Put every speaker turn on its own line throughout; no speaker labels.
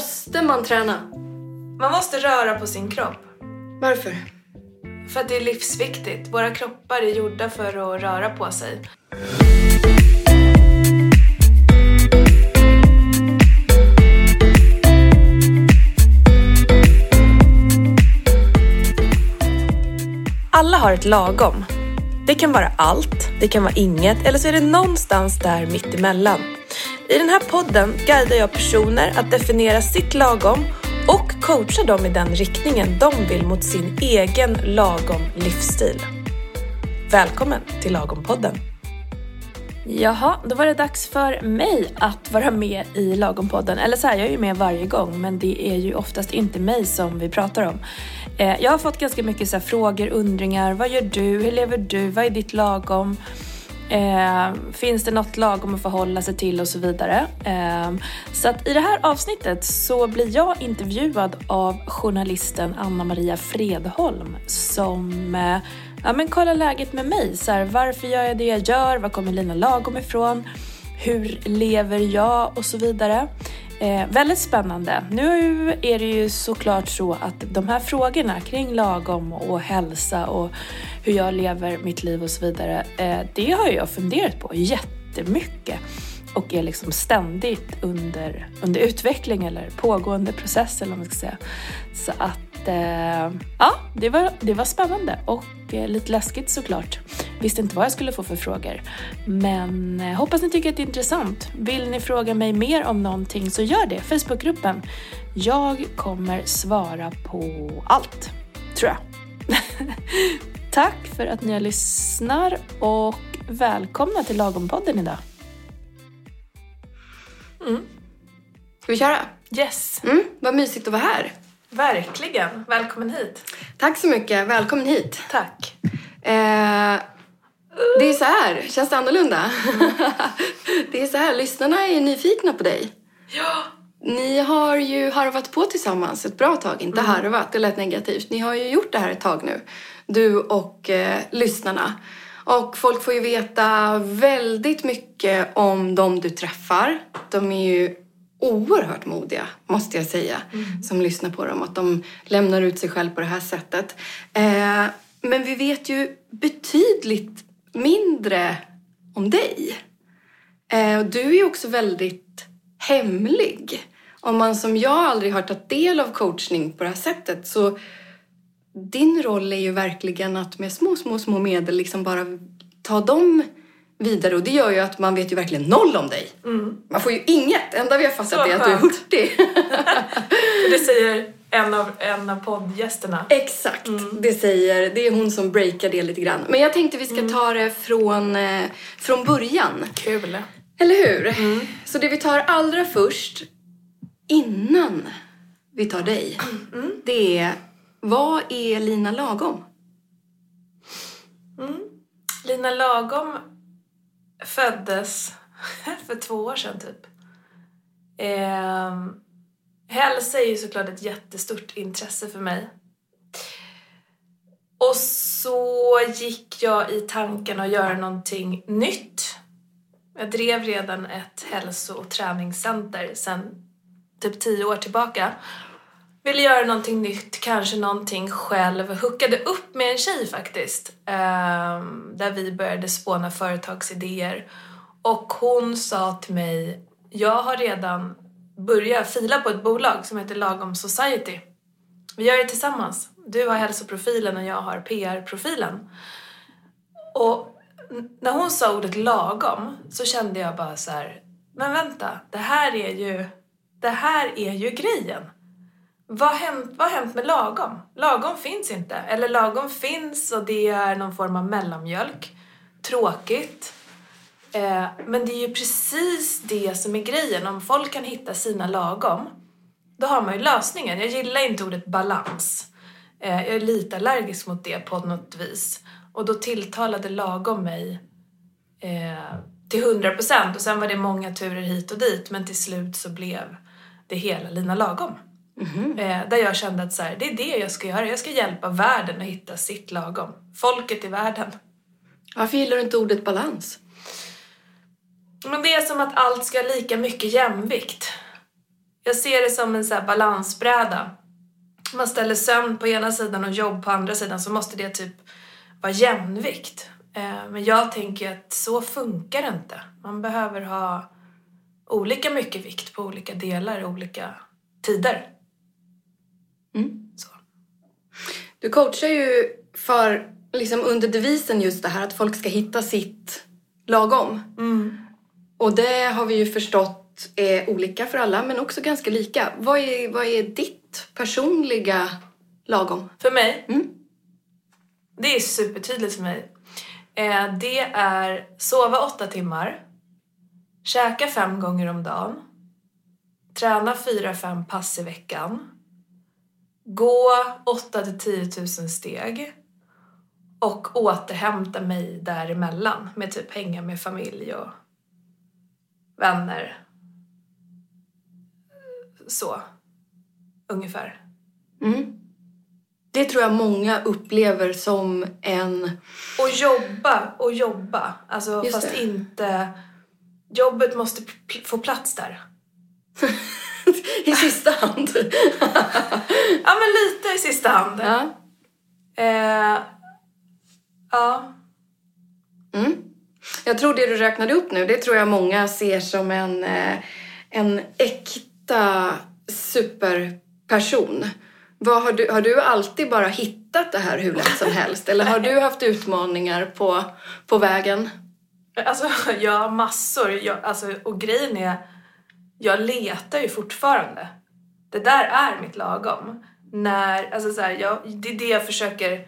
Måste man träna?
Man måste röra på sin kropp.
Varför?
För att det är livsviktigt. Våra kroppar är gjorda för att röra på sig. Alla har ett lagom. Det kan vara allt, det kan vara inget eller så är det någonstans där mittemellan. I den här podden guidar jag personer att definiera sitt lagom och coachar dem i den riktningen de vill mot sin egen lagom livsstil. Välkommen till Lagom-podden! Jaha, då var det dags för mig att vara med i Lagom-podden. Eller så här, jag är ju med varje gång men det är ju oftast inte mig som vi pratar om. Eh, jag har fått ganska mycket så frågor, undringar. Vad gör du? Hur lever du? Vad är ditt lagom? Eh, finns det något lagom att förhålla sig till och så vidare. Eh, så att i det här avsnittet så blir jag intervjuad av journalisten Anna Maria Fredholm som eh, ja, men kollar läget med mig. Så här, varför gör jag det jag gör? Var kommer Lina Lagom ifrån? Hur lever jag? Och så vidare. Eh, väldigt spännande. Nu är det ju såklart så att de här frågorna kring lagom och hälsa och hur jag lever mitt liv och så vidare, eh, det har jag funderat på jättemycket och är liksom ständigt under, under utveckling eller pågående process eller vad man ska säga. Så att eh, ja, det var, det var spännande och eh, lite läskigt såklart. Visste inte vad jag skulle få för frågor. Men eh, hoppas ni tycker att det är intressant. Vill ni fråga mig mer om någonting så gör det. Facebookgruppen. Jag kommer svara på allt, tror jag. Tack för att ni lyssnar och välkomna till Lagompodden idag.
Mm. Ska vi köra?
Yes.
Mm, vad mysigt att vara här.
Verkligen. Välkommen hit.
Tack så mycket. Välkommen hit.
Tack.
Eh, det är så här. Känns det annorlunda? Mm. det är så här. Lyssnarna är nyfikna på dig.
Ja.
Ni har ju harvat på tillsammans ett bra tag. Inte mm. harvat, det lät negativt. Ni har ju gjort det här ett tag nu. Du och eh, lyssnarna. Och folk får ju veta väldigt mycket om de du träffar. De är ju oerhört modiga, måste jag säga, mm. som lyssnar på dem. Att de lämnar ut sig själv på det här sättet. Eh, men vi vet ju betydligt mindre om dig. Eh, du är ju också väldigt hemlig. Om man som jag aldrig har tagit del av coachning på det här sättet så din roll är ju verkligen att med små, små, små medel liksom bara ta dem vidare och det gör ju att man vet ju verkligen noll om dig. Mm. Man får ju inget. enda vi har fattat är att du är hurtig.
det säger en av, en av poddgästerna.
Exakt, mm. det säger, det är hon som breakar det lite grann. Men jag tänkte vi ska mm. ta det från, eh, från början.
Kul.
Eller hur? Mm. Så det vi tar allra först, innan vi tar dig, mm. det är vad är Lina Lagom?
Mm. Lina Lagom föddes för två år sedan typ. Eh, hälsa är ju såklart ett jättestort intresse för mig. Och så gick jag i tanken att göra någonting nytt. Jag drev redan ett hälso och träningscenter sedan typ tio år tillbaka ville göra någonting nytt, kanske någonting själv. Hookade upp med en tjej faktiskt. Ehm, där vi började spåna företagsidéer. Och hon sa till mig, jag har redan börja fila på ett bolag som heter Lagom Society. Vi gör det tillsammans. Du har hälsoprofilen och jag har PR-profilen. Och när hon sa ordet lagom så kände jag bara så här, men vänta, det här är ju, det här är ju grejen. Vad har, hänt, vad har hänt med lagom? Lagom finns inte. Eller lagom finns och det är någon form av mellanmjölk. Tråkigt. Eh, men det är ju precis det som är grejen. Om folk kan hitta sina lagom, då har man ju lösningen. Jag gillar inte ordet balans. Eh, jag är lite allergisk mot det på något vis. Och då tilltalade lagom mig eh, till hundra procent. Och sen var det många turer hit och dit. Men till slut så blev det hela Lina Lagom. Mm -hmm. där jag kände att så här, det är det jag ska göra. Jag ska hjälpa världen att hitta sitt lagom. Folket i världen.
Varför gillar du inte ordet balans?
Men det är som att allt ska ha lika mycket jämvikt. jag ser det som en så balansbräda. Man ställer sömn på ena sidan och jobb på andra sidan så måste det typ vara jämvikt. Eh, men jag tänker att så funkar det inte. Man behöver ha olika mycket vikt på olika delar i olika tider.
Mm.
Så.
Du coachar ju för, liksom under devisen just det här att folk ska hitta sitt lagom.
Mm.
Och det har vi ju förstått är olika för alla, men också ganska lika. Vad är, vad är ditt personliga lagom?
För mig,
Mm.
det är supertydligt för mig. Eh, det är sova åtta timmar, käka fem gånger om dagen, träna fyra, fem pass i veckan, gå 8 till 10 000 steg och återhämta mig däremellan med typ hänga med familj och vänner. Så, ungefär.
Mm. Det tror jag många upplever som en...
Och jobba och jobba. Alltså
Just
fast
det.
inte... Jobbet måste få plats där.
I sista hand.
Ja men lite i sista hand.
ja.
Eh, ja.
Mm. Jag tror det du räknade upp nu, det tror jag många ser som en, eh, en äkta superperson. Vad har, du, har du alltid bara hittat det här hur lätt som helst? Eller har du haft utmaningar på, på vägen?
Alltså jag har massor. Jag, alltså, och grejen är, jag letar ju fortfarande. Det där är mitt lagom. När, alltså så här, jag, det är det jag försöker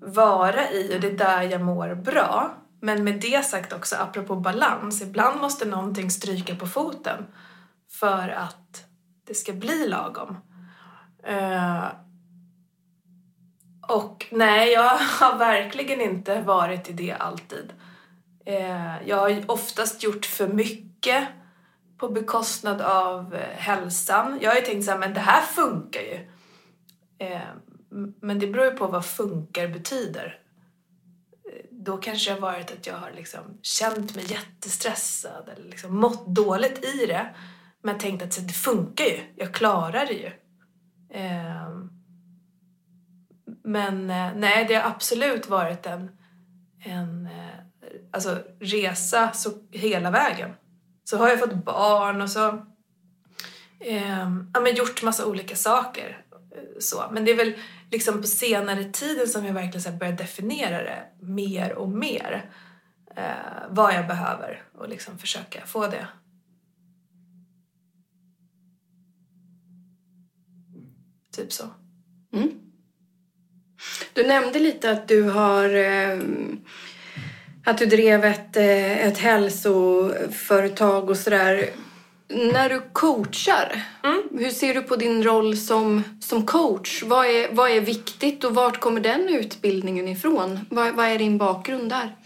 vara i och det är där jag mår bra. Men med det sagt också, apropå balans, ibland måste någonting stryka på foten för att det ska bli lagom. Eh, och nej, jag har verkligen inte varit i det alltid. Eh, jag har ju oftast gjort för mycket på bekostnad av eh, hälsan. Jag har ju tänkt så här, men det här funkar ju. Eh, men det beror ju på vad funkar betyder. Då kanske det har varit att jag har liksom känt mig jättestressad eller liksom mått dåligt i det. Men tänkt att så, det funkar ju, jag klarar det ju. Ehm, eh, men nej, det har absolut varit en, en eh, alltså, resa så, hela vägen. Så har jag fått barn och så eh, ja, men gjort massa olika saker. Så. Men det är väl liksom på senare tiden som jag verkligen så börjar definiera det mer och mer. Eh, vad jag behöver och liksom försöka få det. Typ så.
Mm. Du nämnde lite att du har eh, att du drev ett, eh, ett hälsoföretag och sådär. När du coachar,
Mm.
hur ser du på din roll som, som coach? Vad är, vad är viktigt och vart kommer den utbildningen ifrån? Vad, vad är din bakgrund där?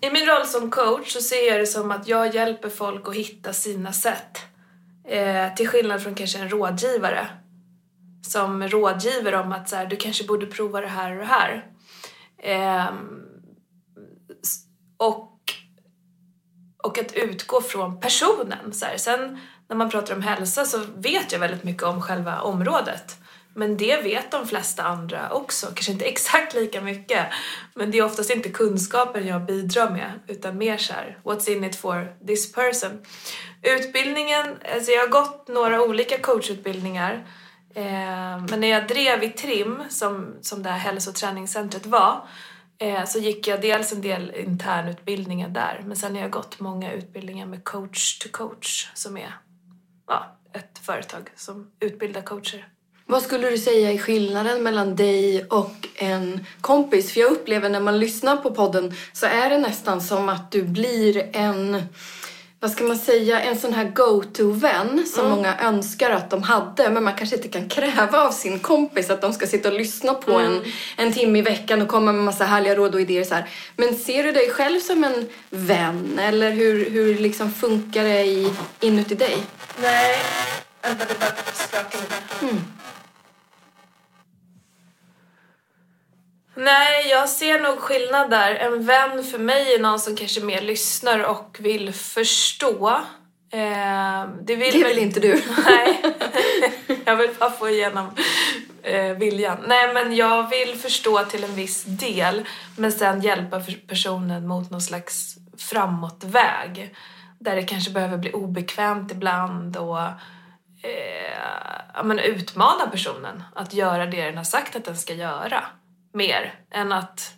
I min roll som coach så ser jag det som att jag hjälper folk att hitta sina sätt. Eh, till skillnad från kanske en rådgivare som rådgiver om att så här, du kanske borde prova det här och det här. S- och, och att utgå från personen. Så här. Sen när man pratar om hälsa så vet jag väldigt mycket om själva området. Men det vet de flesta andra också. Kanske inte exakt lika mycket. Men det är oftast inte kunskapen jag bidrar med. Utan mer så här, what's in it for this person? Utbildningen, alltså jag har gått några olika coachutbildningar. Eh, men när jag drev i TRIM, som, som det här hälso och träningscentret var, Eh, så gick jag dels en del internutbildningar där. Men sen har jag gått många utbildningar med coach to coach, som är ja, ett företag som utbildar coacher.
Vad skulle du säga är skillnaden mellan dig och en kompis? För jag upplever när man lyssnar på podden så är det nästan som att du blir en, vad ska man säga, en sån här go-to-vän som många önskar att de hade. Men man kanske inte kan kräva av sin kompis att de ska sitta och lyssna på en, en timme i veckan och komma med massa härliga råd och idéer. Så här. Men ser du dig själv som en vän? Eller hur, hur liksom funkar det i, inuti dig?
Nej, vänta det bara skakar lite. Nej, jag ser nog skillnad där. En vän för mig är någon som kanske mer lyssnar och vill förstå. Eh, det vill,
Det väl inte du?
Nej, jag vill bara få igenom eh, viljan. Nej, men jag vill förstå till en viss del men sen hjälpa personen mot någon slags framåtväg. Där det kanske behöver bli obekvämt ibland och eh, ja, men utmana personen att göra det den har sagt att den ska göra. Mer än att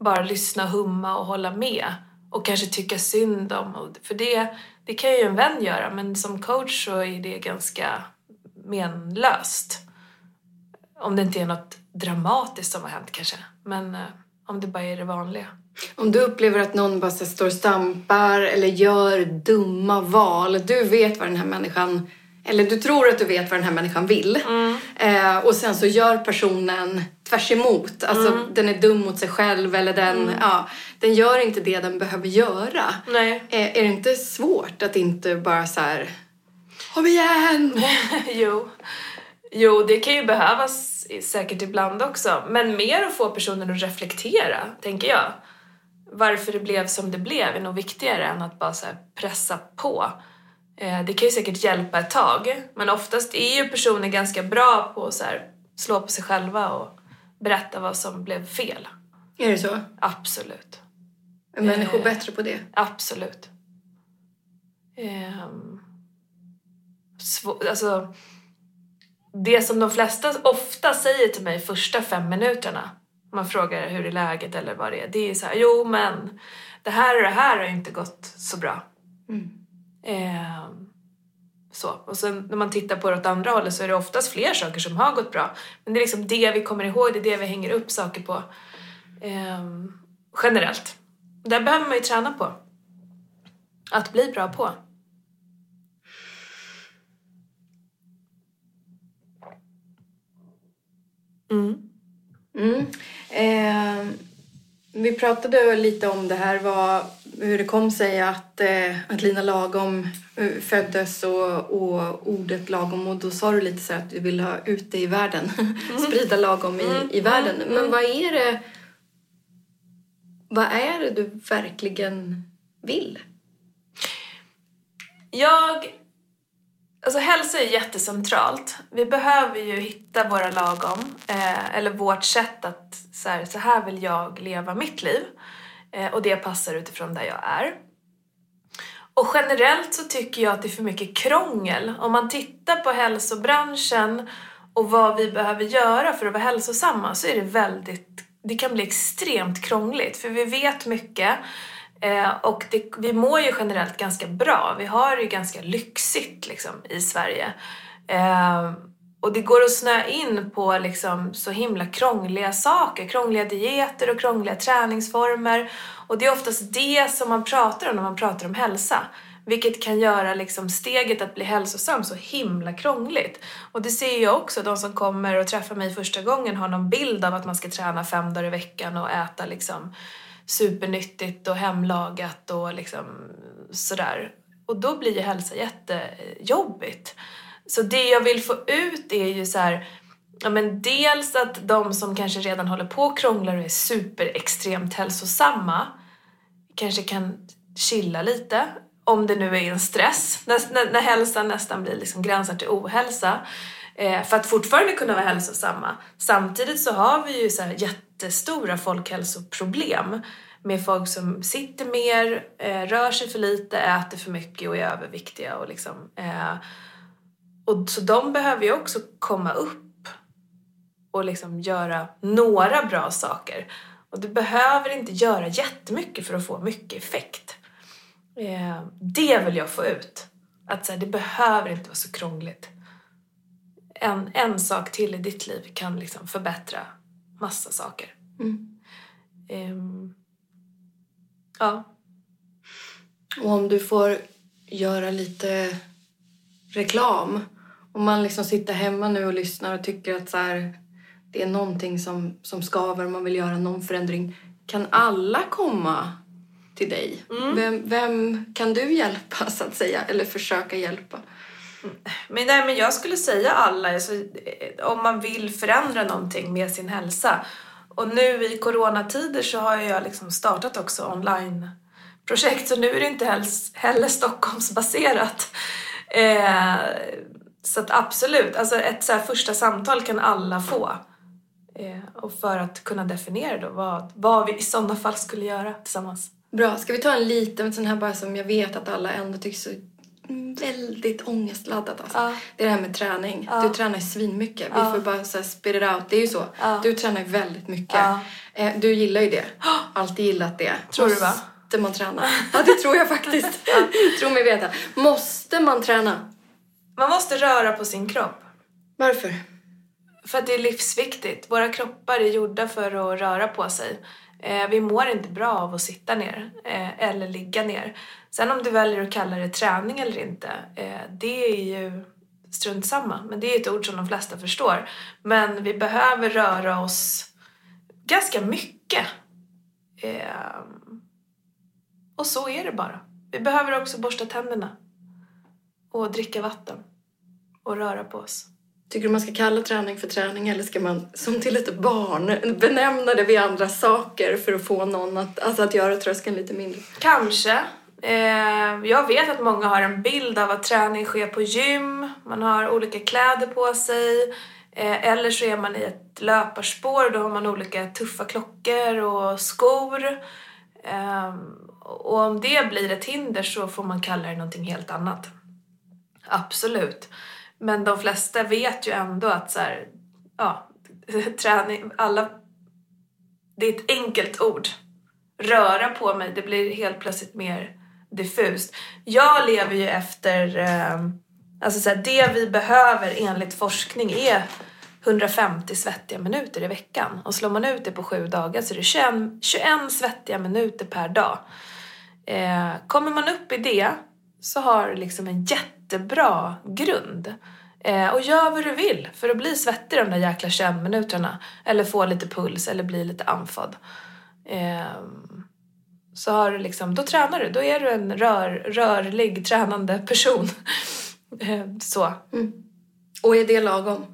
bara lyssna, humma och hålla med. Och kanske tycka synd om. För det, det kan ju en vän göra men som coach så är det ganska menlöst. Om det inte är något dramatiskt som har hänt kanske. Men eh, om det bara är det vanliga.
Om du upplever att någon bara står och stampar eller gör dumma val. Du vet vad den här människan, eller du tror att du vet vad den här människan vill. Eh, och sen så gör personen tvärs emot. Alltså den är dum mot sig själv eller den, ja, den gör inte det den behöver göra.
Nej.
Eh, är det inte svårt att inte bara så här, kom igen!
jo. jo, det kan ju behövas säkert ibland också. Men mer att få personen att reflektera, tänker jag. Varför det blev som det blev är nog viktigare än att bara så pressa på. Eh, Det kan ju säkert hjälpa ett tag, men oftast är ju personer ganska bra på att slå på sig själva och berätta vad som blev fel.
Är det så?
Absolut.
Är människor
Eh.
bättre på det?
Absolut. Ehm, svå- alltså, det som de flesta ofta säger till mig första fem minuterna, man frågar hur är läget eller vad det är, det är så här, jo men det här och det här har inte gått så bra.
Mm.
Eh, så. Och sen när man tittar på det åt andra hållet så är det oftast fler saker som har gått bra. Men det är liksom det vi kommer ihåg, det är det vi hänger upp saker på. Eh, generellt. Där behöver man ju träna på. Att bli bra på. Mm.
Mm. Eh, vi pratade lite om det här, vad, hur det kom sig att, eh, att Lina Lagom eh, föddes och, och ordet lagom och då sa du lite så att du vill ha ut det i världen, sprida lagom i, i världen. Men vad är det vad är det du verkligen vill?
Jag... Alltså hälsa är jättecentralt. Vi behöver ju hitta våra lagom. Eh, eller vårt sätt att så här, så här vill jag leva mitt liv. Eh, och det passar utifrån där jag är. Och generellt så tycker jag att det är för mycket krångel. Om man tittar på hälsobranschen och vad vi behöver göra för att vara hälsosamma så är det väldigt, det kan bli extremt krångligt. För vi vet mycket eh, och det, vi mår ju generellt ganska bra. Vi har det ju ganska lyxigt liksom i Sverige. Eh, och det går att snöa in på liksom så himla krångliga saker, krångliga dieter och krångliga träningsformer. Och det är oftast det som man pratar om när man pratar om hälsa. Vilket kan göra liksom steget att bli hälsosam så himla krångligt. Och det ser jag också, de som kommer och träffar mig första gången har någon bild av att man ska träna fem dagar i veckan och äta liksom supernyttigt och hemlagat och liksom sådär. Och då blir ju hälsa jättejobbigt. Så det jag vill få ut är ju så här, ja men dels att de som kanske redan håller på och krånglar och är superextremt hälsosamma kanske kan chilla lite, om det nu är en stress, när, när, när hälsan nästan blir liksom gränsar till ohälsa. Eh, för att fortfarande kunna vara hälsosamma. Samtidigt så har vi ju så här jättestora folkhälsoproblem med folk som sitter mer, eh, rör sig för lite, äter för mycket och är överviktiga och liksom eh, och så de behöver ju också komma upp och liksom göra några bra saker. Och du behöver inte göra jättemycket för att få mycket effekt. Eh, det vill jag få ut. Att så här, det behöver inte vara så krångligt. En, en sak till i ditt liv kan liksom förbättra massa saker.
Mm.
Ehm, ja.
Och om du får göra lite reklam. Om man liksom sitter hemma nu och lyssnar och tycker att så här, det är någonting som, som skaver och man vill göra någon förändring. Kan alla komma till dig? Vem, vem kan du hjälpa så att säga? Eller försöka hjälpa?
Men, nej, men jag skulle säga alla, alltså, om man vill förändra någonting med sin hälsa. Och nu i coronatider så har jag liksom startat också onlineprojekt så nu är det inte heller, heller Stockholmsbaserat. Eh, så att absolut, alltså ett så första samtal kan alla få. Eh, och för att kunna definiera då vad, vad vi i sådana fall skulle göra tillsammans.
Bra. Ska vi ta en liten sån här bara som jag vet att alla ändå tycker så väldigt ångestladdat alltså.
Ja.
Det är det här med träning.
Ja.
Du tränar svinmycket. Vi
Ja.
får bara så här spit it out. Det är ju så.
Ja.
Du tränar väldigt mycket.
Ja.
Eh, Du gillar ju det. Alltid gillat det.
Tror du, va?
Måste man träna? Ja, det tror jag faktiskt. Tror mig veta. Måste man träna?
Man måste röra på sin kropp.
Varför?
För att det är livsviktigt. Våra kroppar är gjorda för att röra på sig. Eh, vi mår inte bra av att sitta ner eh, eller ligga ner. Sen om du väljer att kalla det träning eller inte, eh, det är ju strunt samma. Men det är ett ord som de flesta förstår. Men vi behöver röra oss ganska mycket. Och så är det bara. Vi behöver också borsta tänderna. Och dricka vatten. Och röra på oss.
Tycker du man ska kalla träning för träning eller ska man som till ett barn benämna det vid andra saker för att få någon att, alltså att göra tröskeln lite mindre?
Kanske. Eh, jag vet att många har en bild av att träning sker på gym, man har olika kläder på sig, eh, eller så är man i ett löparspår och då har man olika tuffa klockor och skor. Eh, och om det blir ett hinder så får man kalla det någonting helt annat. Absolut. Men de flesta vet ju ändå att så här, ja, träning, alla, det är ett enkelt ord röra på mig, det blir helt plötsligt mer diffust. Jag lever ju efter, ehm, alltså så här, det vi behöver enligt forskning är 150 svettiga minuter i veckan. Och slår man ut det på sju dagar så är det 21, 21 svettiga minuter per dag. Eh, kommer man upp i det så har du liksom en jättebra grund. Eh, och gör vad du vill för att bli svettig de där jäkla 21 minuterna. Eller få lite puls eller bli lite andfådd. Ehm, så har du liksom, då tränar du. Då är du en rör, rörlig, tränande person. Ehm, så.
Och är det lagom?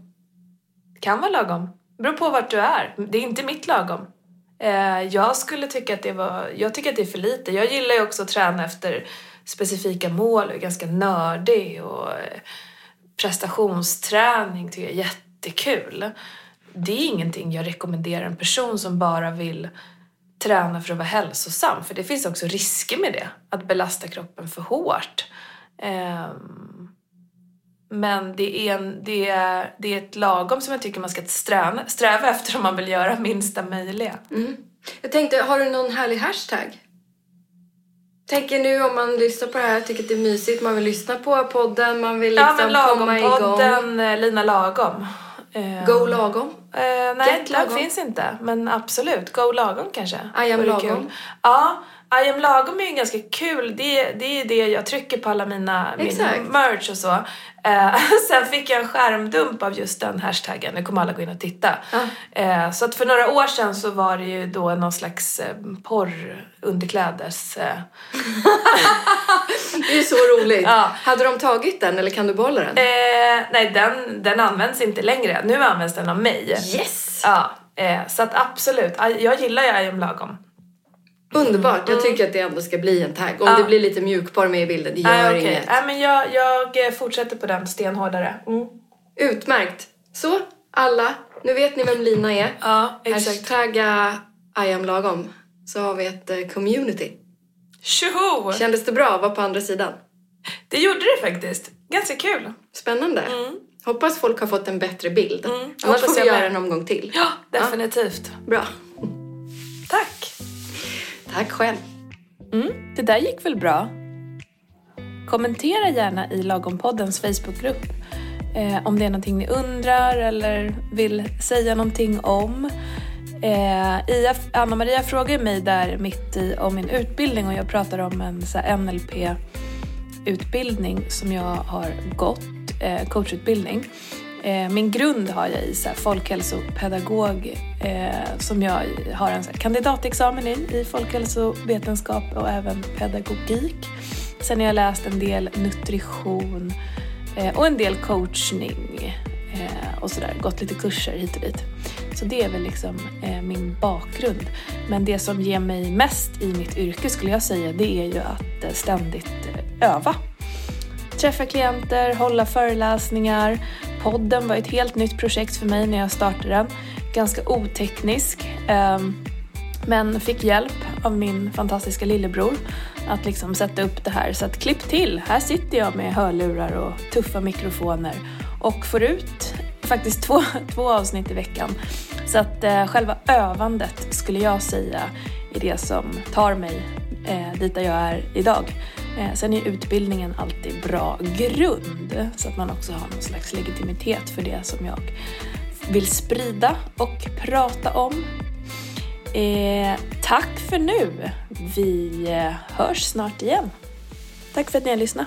Kan vara lagom. Beror på vart du är. Det är inte mitt lagom. Eh, jag skulle tycka att det var, jag tycker att det är för lite. Jag gillar ju också att träna efter specifika mål och är ganska nördig och eh, prestationsträning tycker jag är jättekul. Det är ingenting jag rekommenderar en person som bara vill träna för att vara hälsosam. För det finns också risker med det. Att belasta kroppen för hårt. Ehm, men det är, en, det, är, det är ett lagom som jag tycker man ska sträva, sträva efter om man vill göra minsta möjliga.
Mm. Jag tänkte, har du någon härlig hashtag? Tänker nu om man lyssnar på det här, tycker att det är mysigt, man vill lyssna på podden, man vill
Ja
liksom
men
komma igång.
Lagom-podden, eh, Lina Lagom. Eh,
Go lagom.
Eh, nej,
Get lagom.
finns inte. Men absolut, Go Lagom kanske.
I am lagom.
kul. Ja, I am lagom är ju ganska kul. Det, det är det jag trycker på alla mina min
Exakt.
merch och så. Eh, sen fick jag en skärmdump av just den hashtaggen. Nu kommer alla gå in och titta.
Ja.
Eh, så att för några år sedan så var det ju då någon slags eh, porr. Eh,
Det är så roligt.
Ja.
Hade de tagit den eller kan du behålla den?
eh, nej, den, den används inte längre. Nu används den av mig.
Yes!
Ja, eh, så att absolut. Jag gillar ju I am lagom.
Underbart. Jag tycker att det ändå ska bli en tagg. Om
Ja.
det blir lite mjukporr med i bilden, det gör
Nej, okej.
inget.
Nej, men jag, jag eh, fortsätter på den stenhårdare. Mm.
Utmärkt. Så, alla. Nu vet ni vem Lina är.
Ja, exakt.
Hashtagga I am lagom. Så har vi ett eh, community.
Tjoho!
Kändes det bra att vara på andra sidan?
Det gjorde det faktiskt. Ganska kul.
Spännande. Hoppas folk har fått en bättre bild.
Mm,
Annars
hoppas
får vi göra en omgång till.
Ja, definitivt.
Bra.
Tack.
Själv.
Mm, det där gick väl bra? Kommentera gärna i Lagompoddens Facebookgrupp eh, om det är någonting ni undrar eller vill säga någonting om. Eh, Anna-Maria frågar mig där mitt i om min utbildning och jag pratar om en NLP-utbildning som jag har gått, eh, coachutbildning. Eh, min grund har jag i så här, folkhälsopedagog eh, som jag har en så här, kandidatexamen i, i folkhälsovetenskap och även pedagogik. Sen har jag läst en del nutrition eh, och en del coachning eh, och sådär, gått lite kurser hit och dit. Så det är väl liksom eh, min bakgrund. Men det som ger mig mest i mitt yrke skulle jag säga det är ju att eh, ständigt öva. Träffa klienter, hålla föreläsningar. Podden var ett helt nytt projekt för mig när jag startade den. Ganska oteknisk. Ehm, men fick hjälp av min fantastiska lillebror att liksom sätta upp det här. Så att klipp till, här sitter jag med hörlurar och tuffa mikrofoner och får ut faktiskt två, två avsnitt i veckan. Så att eh, själva övandet skulle jag säga är det som tar mig eh, dit där jag är idag. Eh, sen är utbildningen alltid bra grund så att man också har någon slags legitimitet för det som jag vill sprida och prata om. Eh, tack för nu! Vi eh, hörs snart igen. Tack för att ni har lyssnat.